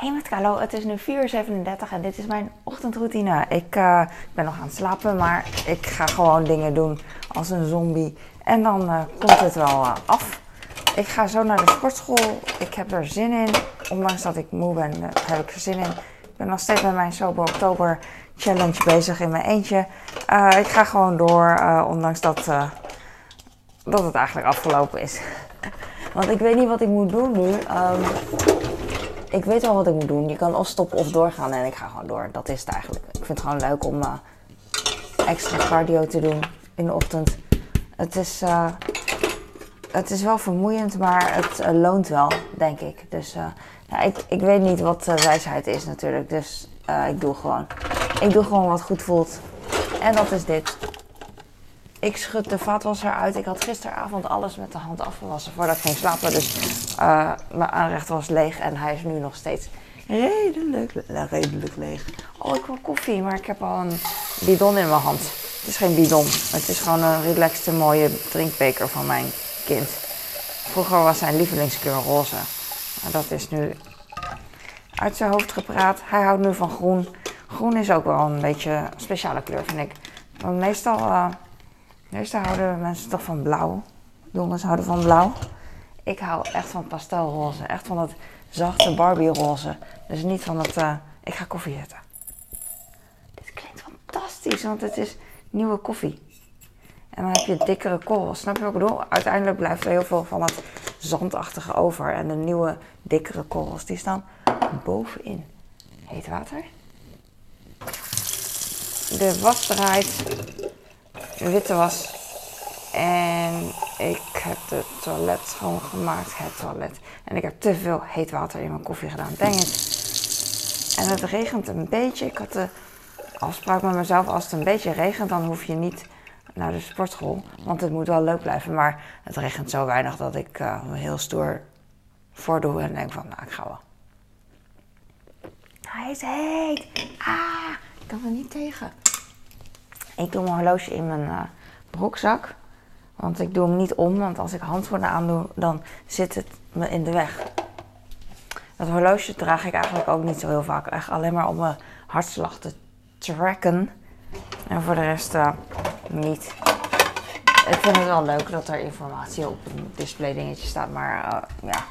Hey met Carlo, het is nu 4:37 en dit is mijn ochtendroutine. Ik uh, ben nog aan het slapen, maar ik ga gewoon dingen doen als een zombie. En dan uh, komt het wel uh, af. Ik ga zo naar de sportschool. Ik heb er zin in. Ondanks dat ik moe ben, heb ik er zin in. Ik ben nog steeds met mijn Sober Oktober Challenge bezig in mijn eentje. ik ga gewoon door, ondanks dat, dat het eigenlijk afgelopen is. Want ik weet niet wat ik moet doen nu. Um, ik weet wel wat ik moet doen. Je kan of stoppen of doorgaan en ik ga gewoon door. Dat is het eigenlijk. Ik vind het gewoon leuk om uh, extra cardio te doen in de ochtend. Het is, uh, het is wel vermoeiend, maar het uh, loont wel, denk ik. Dus ik, ik weet niet wat wijsheid is natuurlijk. Dus ik doe gewoon. Ik doe gewoon wat goed voelt. En dat is dit. Ik schud de vaatwasser uit. Ik had gisteravond alles met de hand afgewassen voordat ik ging slapen. Dus uh, mijn aanrecht was leeg en hij is nu nog steeds redelijk, redelijk leeg. Oh, ik wil koffie, maar ik heb al een bidon in mijn hand. Het is geen bidon. Het is gewoon een relaxte mooie drinkbeker van mijn kind. Vroeger was zijn lievelingskleur roze. Maar dat is nu uit zijn hoofd gepraat. Hij houdt nu van groen. Groen is ook wel een beetje een speciale kleur, vind ik. Want meestal... Uh, Meestal houden mensen toch van blauw. Jongens houden van blauw. Ik hou echt van pastelroze. Echt van dat zachte Barbie-roze. Dus niet van het... Uh, ik ga koffie zetten. Dit klinkt fantastisch, want het is nieuwe koffie. En dan heb je dikkere korrels. Snap je wat ik bedoel? Uiteindelijk blijft er heel veel van het zandachtige over. En de nieuwe, dikkere korrels, die staan bovenin. Heet water. De was draait witte was. En ik heb het toilet schoongemaakt, het toilet. En ik heb te veel heet water in mijn koffie gedaan. Dang it. En het regent een beetje. Ik had de afspraak met mezelf, als het een beetje regent, dan hoef je niet naar de sportschool. Want het moet wel leuk blijven. Maar het regent zo weinig dat ik me heel stoer voordoe en denk van, nou, ik ga wel. Hij is heet. Ah, ik kan er niet tegen. Ik doe mijn horloge in mijn uh, broekzak. Want ik doe hem niet om, want als ik handschoenen aandoe, dan zit het me in de weg. Dat horloge draag ik eigenlijk ook niet zo heel vaak. Echt alleen maar om mijn hartslag te tracken. En voor de rest uh, niet. Ik vind het wel leuk dat er informatie op een display dingetje staat. Maar uh, ja,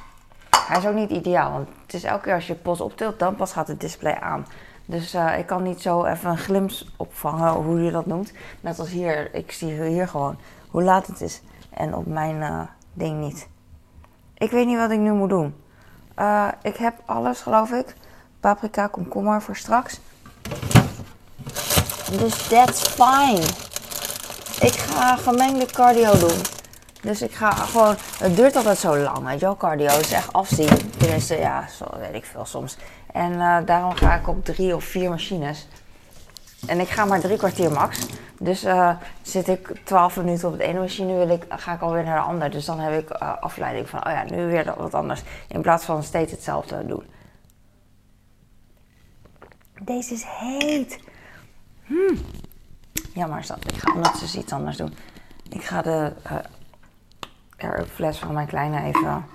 hij is ook niet ideaal. Want het is elke keer als je post optilt, dan pas gaat het display aan. Dus uh, ik kan niet zo even een glimp opvangen, hoe je dat noemt. Net als hier, ik zie hier gewoon hoe laat het is. En op mijn uh, ding niet. Ik weet niet wat ik nu moet doen. Uh, ik heb alles, geloof ik. Paprika, komkommer voor straks. Dus that's fine. Ik ga gemengde cardio doen. Dus ik ga gewoon. Het duurt altijd zo lang, weet je wel? Cardio is echt afzien. Tenminste, ja, zo weet ik veel soms. En uh, daarom ga ik op drie of vier machines. En ik ga maar drie kwartier max. Dus uh, zit ik twaalf minuten op de ene machine, wil ik, ga ik alweer naar de andere. Dus dan heb ik uh, afleiding van, oh ja, nu weer wat anders. In plaats van steeds hetzelfde doen. Deze is heet. Hmm. Jammer is dat. Ik ga ondertussen iets anders doen. Ik ga de uh, fles van mijn kleine even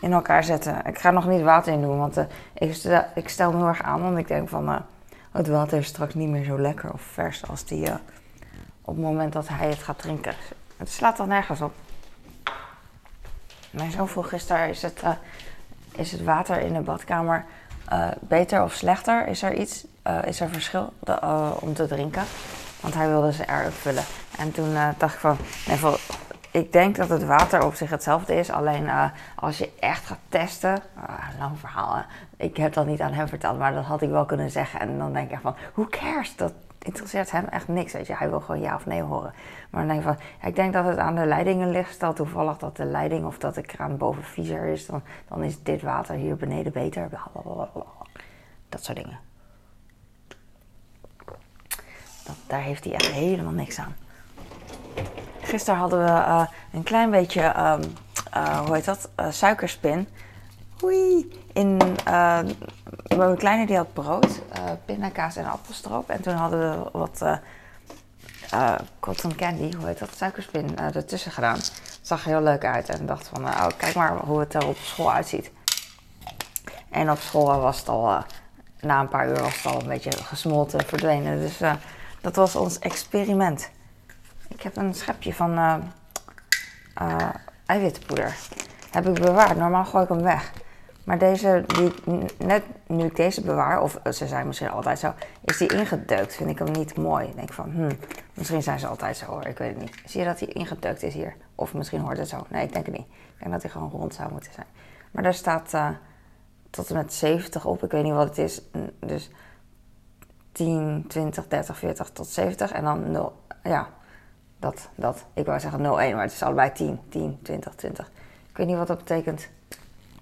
in elkaar zetten. Ik ga nog niet water in doen, want uh, ik, stel, ik, me heel erg aan. Want ik denk van, uh, het water is straks niet meer zo lekker of vers als die uh, op het moment dat hij het gaat drinken. Het slaat dan nergens op. Mijn zoon vroeg gisteren, is het, is het water in de badkamer beter of slechter? Is er iets, is er verschil om te drinken? Want hij wilde ze eruit vullen. En toen dacht ik van, nee, ik denk dat het water op zich hetzelfde is. Alleen uh, als je echt gaat testen. Uh, lang verhaal. Ik heb dat niet aan hem verteld, maar dat had ik wel kunnen zeggen. En dan denk ik van, who cares? Dat interesseert hem echt niks. Weet je. Hij wil gewoon ja of nee horen. Maar dan denk ik van, ik denk dat het aan de leidingen ligt. Stel toevallig dat de leiding of dat de kraan boven viezer is. Dan, dan is dit water hier beneden beter. Dat soort dingen. Dat, daar heeft hij echt helemaal niks aan. Gisteren hadden we uh, een klein beetje, um, uh, hoe heet dat, uh, suikerspin. Oei. In, mijn kleine die had brood, pindakaas en appelstroop. En toen hadden we wat cotton candy, hoe heet dat, suikerspin ertussen gedaan. Zag er heel leuk uit en dacht van, oh, kijk maar hoe het er op school uitziet. En op school was het al, na een paar uur was het al een beetje gesmolten, verdwenen. Dus dat was ons experiment. Ik heb een schepje van eiwitpoeder. Heb ik bewaard. Normaal gooi ik hem weg. Maar deze, die, net nu ik deze bewaar, of ze zijn misschien altijd zo, is die ingedeukt. Vind ik hem niet mooi. Ik denk van, hmm, misschien zijn ze altijd zo hoor, ik weet het niet. Zie je dat hij ingedeukt is hier? Of misschien hoort het zo. Nee, ik denk het niet. Ik denk dat hij gewoon rond zou moeten zijn. Maar daar staat uh, tot en met 70 op. Ik weet niet wat het is. Dus 10, 20, 30, 40 tot 70. En dan 0. Ja, dat, dat. Ik wou zeggen 0, 1, maar het is allebei 10, 10, 20, 20. Ik weet niet wat dat betekent.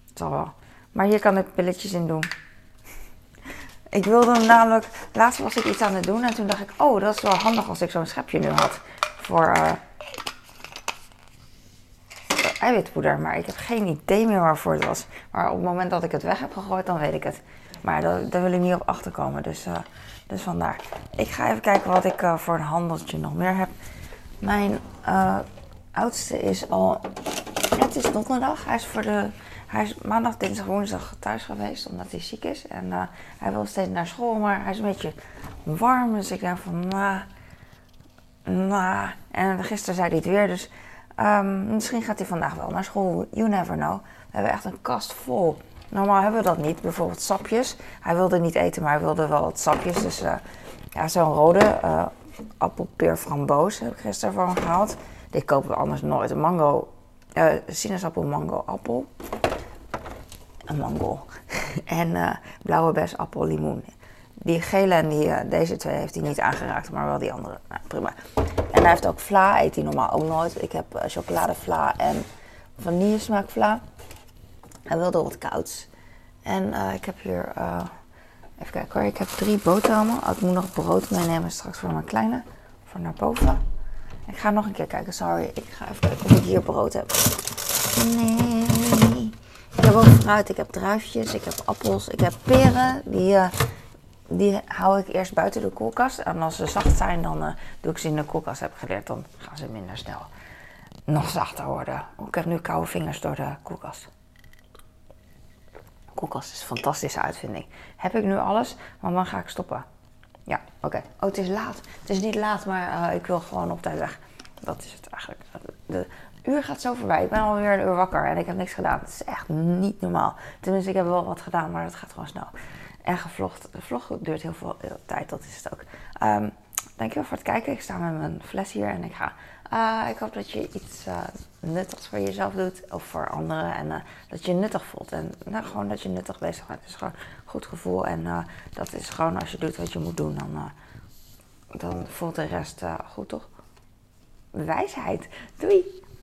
Het zal wel. Maar hier kan ik pilletjes in doen. Ik wilde hem namelijk... Laatst was ik iets aan het doen en toen dacht ik... Oh, dat is wel handig als ik zo'n schepje nu had. Voor uh, eiwitpoeder. Maar ik heb geen idee meer waarvoor het was. Maar op het moment dat ik het weg heb gegooid, dan weet ik het. Maar daar, daar wil ik niet op achterkomen. Dus, uh, dus vandaar. Ik ga even kijken wat ik uh, voor een handeltje nog meer heb. Mijn oudste is al... Het is donderdag. Hij is voor de hij is maandag, dinsdag, woensdag thuis geweest omdat hij ziek is. En uh, hij wil steeds naar school, maar hij is een beetje warm. Dus ik denk van, nah. En gisteren zei hij het weer, dus um, misschien gaat hij vandaag wel naar school. You never know. We hebben echt een kast vol. Normaal hebben we dat niet. Bijvoorbeeld sapjes. Hij wilde niet eten, maar hij wilde wel wat sapjes. Dus uh, ja, zo'n rode appelpeer framboos heb ik gisteren hem gehaald. Die kopen we anders nooit. Een mango, uh, sinaasappel, mango, appel een mango. en uh, blauwe bes, appel, limoen. Die gele en die, uh, deze twee heeft hij niet aangeraakt, maar wel die andere. Nou, prima. En hij heeft ook vla, eet hij normaal ook nooit. Ik heb chocoladevla en vanillesmaak vla. Hij wilde wat kouds. En ik heb hier, even kijken hoor, ik heb drie boterhammen. Oh, ik moet nog brood meenemen straks voor mijn kleine, voor naar boven. Ik ga nog een keer kijken, sorry. Ik ga even kijken of ik hier brood heb. Nee. Ik heb ook fruit, ik heb druifjes, ik heb appels, ik heb peren. Die, uh, die hou ik eerst buiten de koelkast. En als ze zacht zijn, dan uh, doe ik ze in de koelkast. Heb geleerd, dan gaan ze minder snel nog zachter worden. Ik heb nu koude vingers door de koelkast. Koelkast is een fantastische uitvinding. Heb ik nu alles? Want dan ga ik stoppen. Ja, oké. Oh, het is laat. Het is niet laat, maar uh, ik wil gewoon op tijd weg. Dat is het eigenlijk. De, uur gaat zo voorbij. Ik ben alweer een uur wakker en ik heb niks gedaan. Het is echt niet normaal. Tenminste, ik heb wel wat gedaan, maar het gaat gewoon snel. En gevlogd. De vlog duurt heel veel tijd, dat is het ook. Um, dankjewel voor het kijken. Ik sta met mijn fles hier en ik ga. Uh, ik hoop dat je iets uh, nuttigs voor jezelf doet of voor anderen. En uh, dat je nuttig voelt. En nou, gewoon dat je nuttig bezig bent. Is gewoon een goed gevoel. En dat is gewoon als je doet wat je moet doen, dan, dan voelt de rest goed, toch? Wijsheid. Doei!